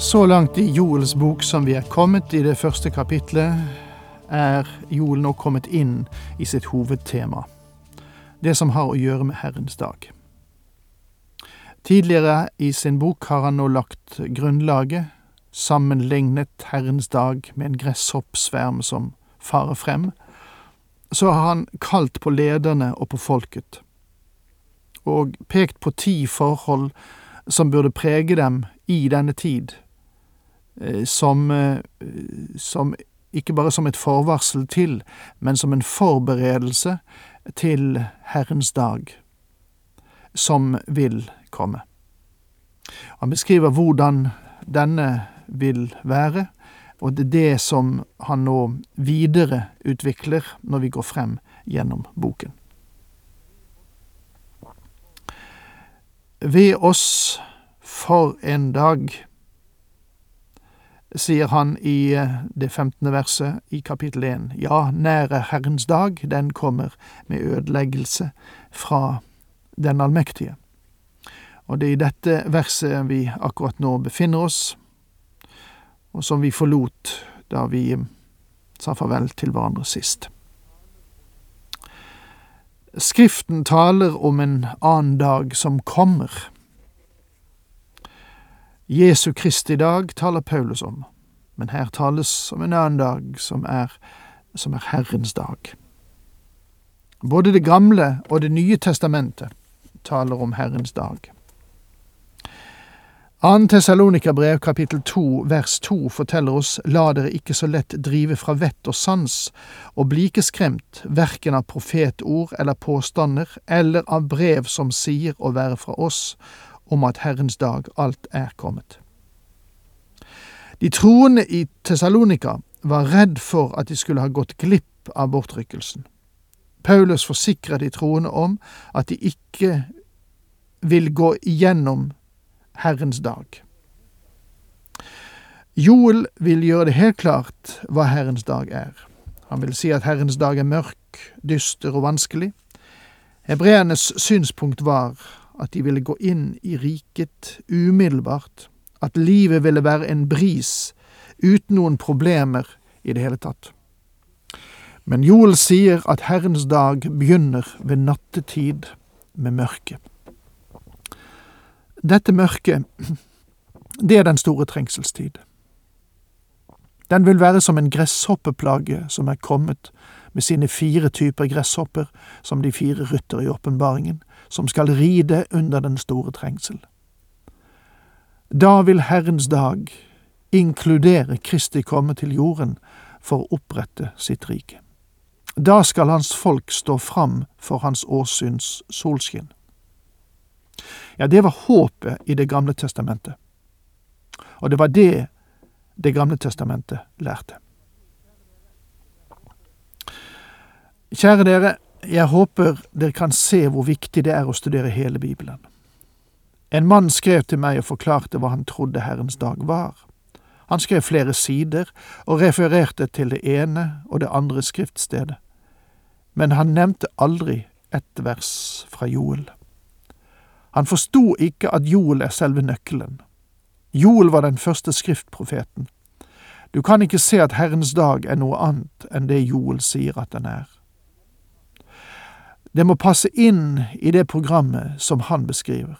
Så langt i Joels bok som vi er kommet i det første kapitlet, er Joel nå kommet inn i sitt hovedtema, det som har å gjøre med Herrens dag. Tidligere i sin bok har han nå lagt grunnlaget, sammenlignet Herrens dag med en gresshoppsverm som farer frem. Så har han kalt på lederne og på folket, og pekt på ti forhold som burde prege dem i denne tid, som, eh, som ikke bare som et forvarsel til, men som en forberedelse til Herrens dag, som vil komme. Han beskriver hvordan denne vil være, og det er det som han nå videreutvikler når vi går frem gjennom boken. Ved oss for en dag sier han i eh, det femtende verset i kapittel én. Ja, nære Herrens dag, den kommer med ødeleggelse fra Den allmektige. Og det er i dette verset vi akkurat nå befinner oss, og som vi forlot da vi sa farvel til hverandre sist. Skriften taler om en annen dag som kommer. Jesu Kristi dag taler Paulus om, men her tales om en annen dag som er, som er Herrens dag. Både Det gamle og Det nye testamentet taler om Herrens dag. 2. Tessalonika-brev kapittel 2 vers 2 forteller oss La dere ikke så lett drive fra vett og sans, og bli ikke skremt, verken av profetord eller påstander, eller av brev som sier å være fra oss, om at Herrens dag alt er kommet. De troende i Tessalonika var redd for at de skulle ha gått glipp av bortrykkelsen. Paulus forsikrer de troende om at de ikke vil gå igjennom Herrens dag. Joel vil gjøre det helt klart hva Herrens dag er. Han vil si at Herrens dag er mørk, dyster og vanskelig. Hebreernes synspunkt var at de ville gå inn i riket umiddelbart, at livet ville være en bris uten noen problemer i det hele tatt. Men Joel sier at Herrens dag begynner ved nattetid med mørke. Dette mørket, det er den store trengselstid. Den vil være som en gresshoppeplage som er kommet med sine fire typer gresshopper, som de fire rytter i åpenbaringen, som skal ride under den store trengsel. Da vil Herrens dag inkludere Kristi komme til jorden for å opprette sitt rike. Da skal hans folk stå fram for hans åsyns solskinn. Ja, det var håpet i Det gamle testamentet, og det var det Det gamle testamentet lærte. Kjære dere, jeg håper dere kan se hvor viktig det er å studere hele Bibelen. En mann skrev til meg og forklarte hva han trodde Herrens dag var. Han skrev flere sider og refererte til det ene og det andre skriftstedet, men han nevnte aldri ett vers fra Joel. Han forsto ikke at Joel er selve nøkkelen. Joel var den første skriftprofeten. Du kan ikke se at Herrens dag er noe annet enn det Joel sier at den er. Det må passe inn i det programmet som han beskriver.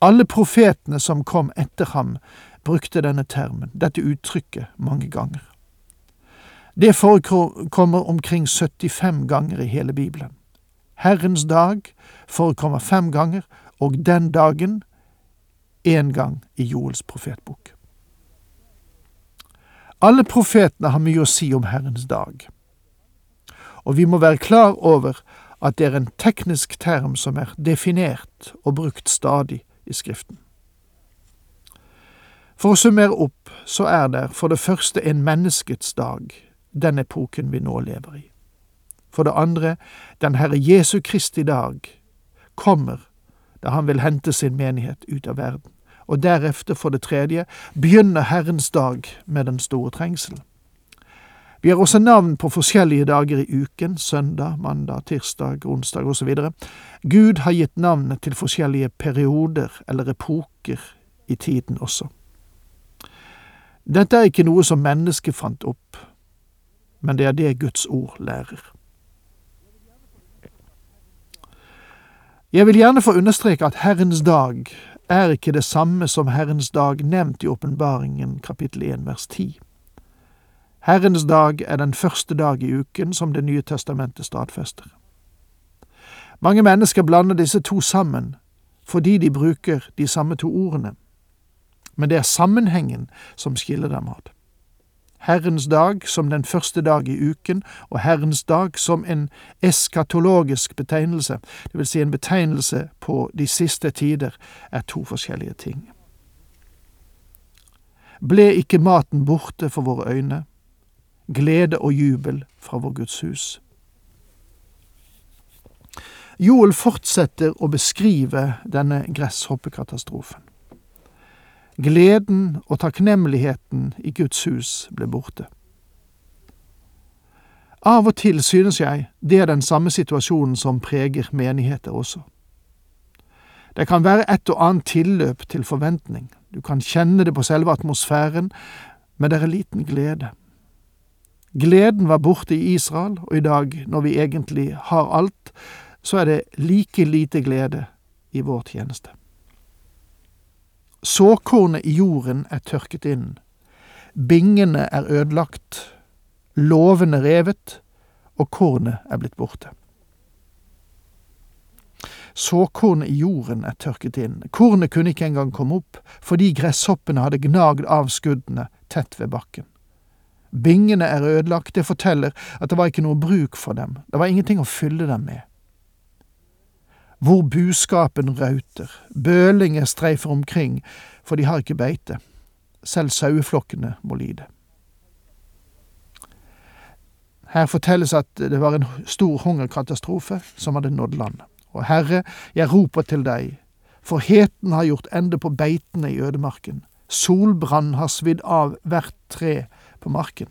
Alle profetene som kom etter ham, brukte denne termen, dette uttrykket, mange ganger. Det forekommer omkring 75 ganger i hele Bibelen. Herrens dag forekommer fem ganger, og den dagen én gang i Joels profetbok. Alle profetene har mye å si om Herrens dag, og vi må være klar over at det er en teknisk term som er definert og brukt stadig i Skriften. For å summere opp, så er det for det første en menneskets dag, den epoken vi nå lever i. For det andre, den Herre Jesu Kristi dag kommer da han vil hente sin menighet ut av verden. Og derefter, for det tredje, begynner Herrens dag med den store trengsel. Vi har også navn på forskjellige dager i uken, søndag, mandag, tirsdag, onsdag osv. Gud har gitt navnet til forskjellige perioder eller epoker i tiden også. Dette er ikke noe som mennesket fant opp, men det er det Guds ord lærer. Jeg vil gjerne få understreke at Herrens dag er ikke det samme som Herrens dag nevnt i Åpenbaringen kapittel 1 vers 10. Herrens dag er den første dag i uken som Det nye testamentet stadfester. Mange mennesker blander disse to sammen fordi de bruker de samme to ordene, men det er sammenhengen som skiller dem ad. Herrens dag som den første dag i uken, og Herrens dag som en eskatologisk betegnelse, det vil si en betegnelse på de siste tider, er to forskjellige ting. Ble ikke maten borte for våre øyne, glede og jubel fra vår Guds hus? Joel fortsetter å beskrive denne gresshoppekatastrofen. Gleden og takknemligheten i Guds hus ble borte. Av og til synes jeg det er den samme situasjonen som preger menigheter også. Det kan være et og annet tilløp til forventning, du kan kjenne det på selve atmosfæren, men det er liten glede. Gleden var borte i Israel, og i dag, når vi egentlig har alt, så er det like lite glede i vår tjeneste. Såkornet i jorden er tørket inn. Bingene er ødelagt. Låvene revet, og kornet er blitt borte. Såkornet i jorden er tørket inn. Kornet kunne ikke engang komme opp, fordi gresshoppene hadde gnagd av skuddene tett ved bakken. Bingene er ødelagt, det forteller at det var ikke noe bruk for dem, det var ingenting å fylle dem med hvor buskapen rauter, bølinger streifer omkring, for de har ikke beite. Selv saueflokkene må lide. Her fortelles at det var en stor hungerkatastrofe som hadde nådd landet. Og Herre, jeg roper til deg, for heten har gjort ende på beitene i ødemarken. Solbrann har svidd av hvert tre på marken.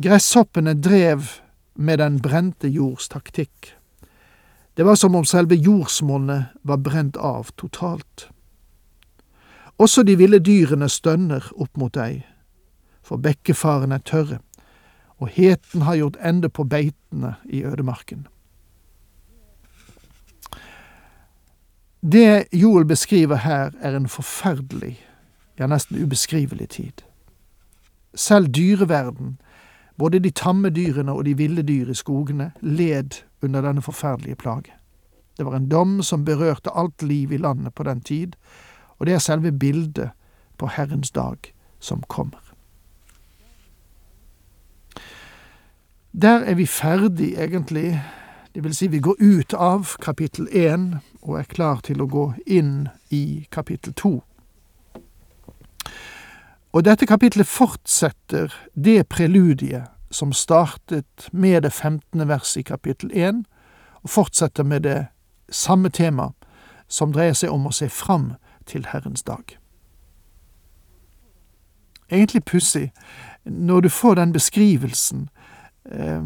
Gresshoppene drev med den brente jords taktikk. Det var som om selve jordsmonnet var brent av totalt. Også de ville dyrene stønner opp mot deg, for bekkefarene er tørre, og heten har gjort ende på beitene i ødemarken. Det Joel beskriver her, er en forferdelig, ja, nesten ubeskrivelig tid. Selv dyreverden, både de tamme dyrene og de ville dyr i skogene, led under denne forferdelige plage. Det var en dom som berørte alt liv i landet på den tid, og det er selve bildet på Herrens dag som kommer. Der er vi ferdig, egentlig. Det vil si, vi går ut av kapittel én og er klar til å gå inn i kapittel to. Og dette kapitlet fortsetter det preludiet som startet med det femtende verset i kapittel 1, og fortsetter med det samme tema, som dreier seg om å se fram til Herrens dag. Egentlig pussig, når du får den beskrivelsen eh,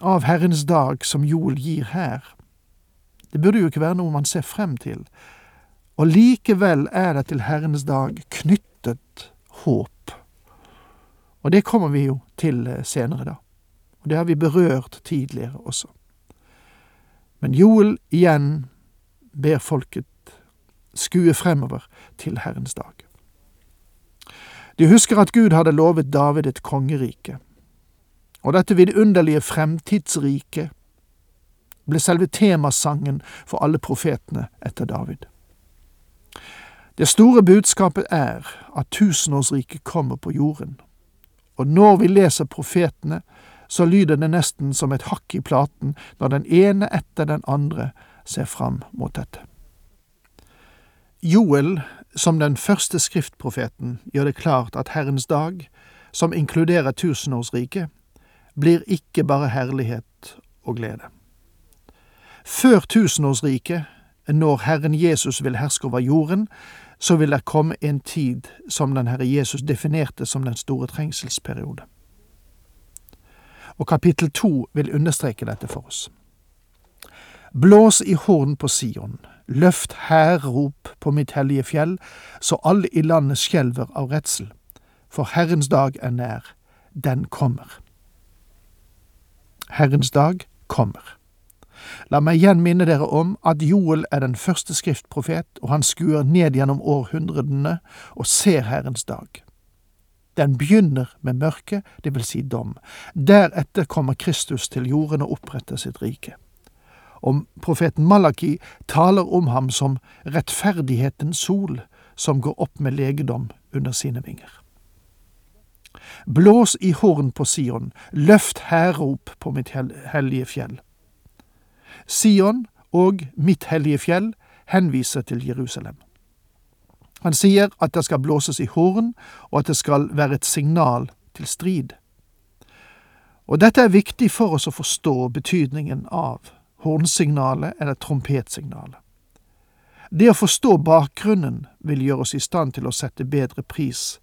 av Herrens dag som Joel gir her. Det burde jo ikke være noe man ser frem til, og likevel er det til Herrens dag knyttet håp. Og det kommer vi jo til eh, senere, da. Og det har vi berørt tidligere også. Men Joel igjen ber folket skue fremover til Herrens dag. De husker at Gud hadde lovet David et kongerike, og dette vidunderlige fremtidsriket ble selve temasangen for alle profetene etter David. Det store budskapet er at tusenårsriket kommer på jorden, og når vi leser profetene, så lyder det nesten som et hakk i platen når den ene etter den andre ser fram mot dette. Joel som den første skriftprofeten gjør det klart at Herrens dag, som inkluderer tusenårsriket, blir ikke bare herlighet og glede. Før tusenårsriket, når Herren Jesus vil herske over jorden, så vil det komme en tid som den Herre Jesus definerte som den store trengselsperiode. Og kapittel to vil understreke dette for oss. Blås i horn på Sion, løft hærrop på mitt hellige fjell, så alle i landet skjelver av redsel, for Herrens dag er nær, den kommer. Herrens dag kommer. La meg igjen minne dere om at Joel er den første skriftprofet, og han skuer ned gjennom århundrene og ser Herrens dag. Den begynner med mørke, det vil si dom. Deretter kommer Kristus til jorden og oppretter sitt rike. Og profeten Malaki taler om ham som rettferdighetens sol, som går opp med legedom under sine vinger. Blås i horn på Sion, løft hærrop på mitt hellige fjell. Sion og mitt hellige fjell henviser til Jerusalem. Han sier at det skal blåses i horn, og at det skal være et signal til strid. Og dette er viktig for oss å forstå betydningen av hornsignalet eller trompetsignalet. Det å forstå bakgrunnen vil gjøre oss i stand til å sette bedre pris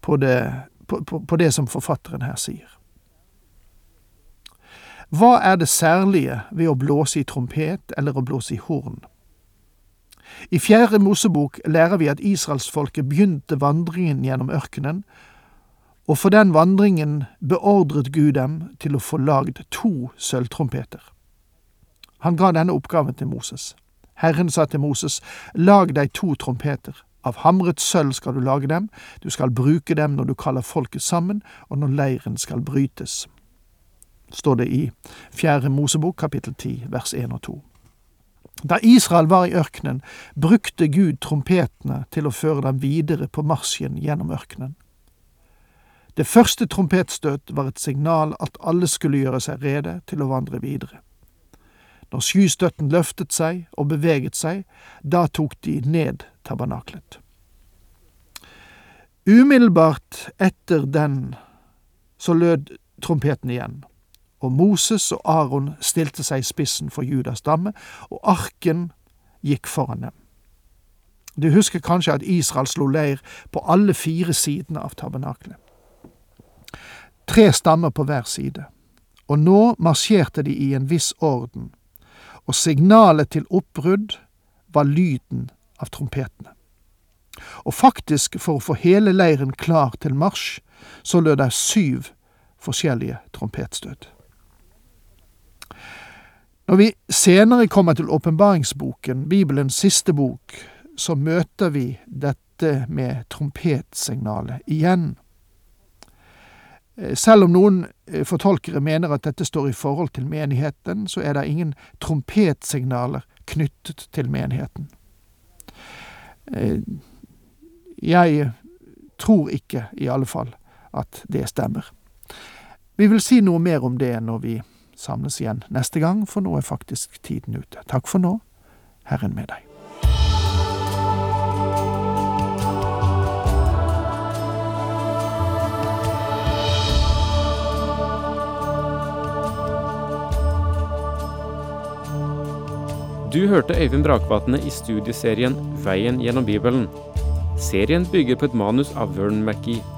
på det, på, på, på det som forfatteren her sier. Hva er det særlige ved å blåse i trompet eller å blåse i horn? I Fjerde Mosebok lærer vi at israelsfolket begynte vandringen gjennom ørkenen, og for den vandringen beordret Gud dem til å få lagd to sølvtrompeter. Han ga denne oppgaven til Moses. Herren sa til Moses, lag deg to trompeter. Av hamret sølv skal du lage dem, du skal bruke dem når du kaller folket sammen, og når leiren skal brytes står det i Fjerde Mosebok kapittel 10 vers 1 og 2. Da Israel var i ørkenen, brukte Gud trompetene til å føre dem videre på marsjen gjennom ørkenen. Det første trompetstøt var et signal at alle skulle gjøre seg rede til å vandre videre. Når skystøtten løftet seg og beveget seg, da tok de ned tabernaklet. Umiddelbart etter den så lød trompeten igjen, og Moses og Aron stilte seg i spissen for Judas stamme, og arken gikk foran dem. Du husker kanskje at Israel slo leir på alle fire sidene av tabernaklet. Tre stammer på hver side, og nå marsjerte de i en viss orden, og signalet til oppbrudd var lyden av trompetene. Og faktisk, for å få hele leiren klar til marsj, så lød det syv forskjellige trompetstøt. Når vi senere kommer til åpenbaringsboken, Bibelens siste bok, så møter vi dette med trompetsignalet igjen. Eh, selv om noen eh, fortolkere mener at dette står i forhold til menigheten, så er det ingen trompetsignaler knyttet til menigheten. Eh, jeg tror ikke, i alle fall, at det stemmer. Vi vil si noe mer om det når vi samles igjen neste gang, for nå er faktisk tiden ute. Takk for nå. Herren med deg. Du hørte Øyvind Brakvatne i studieserien Veien gjennom Bibelen. Serien bygger på et manus av Vern McGee.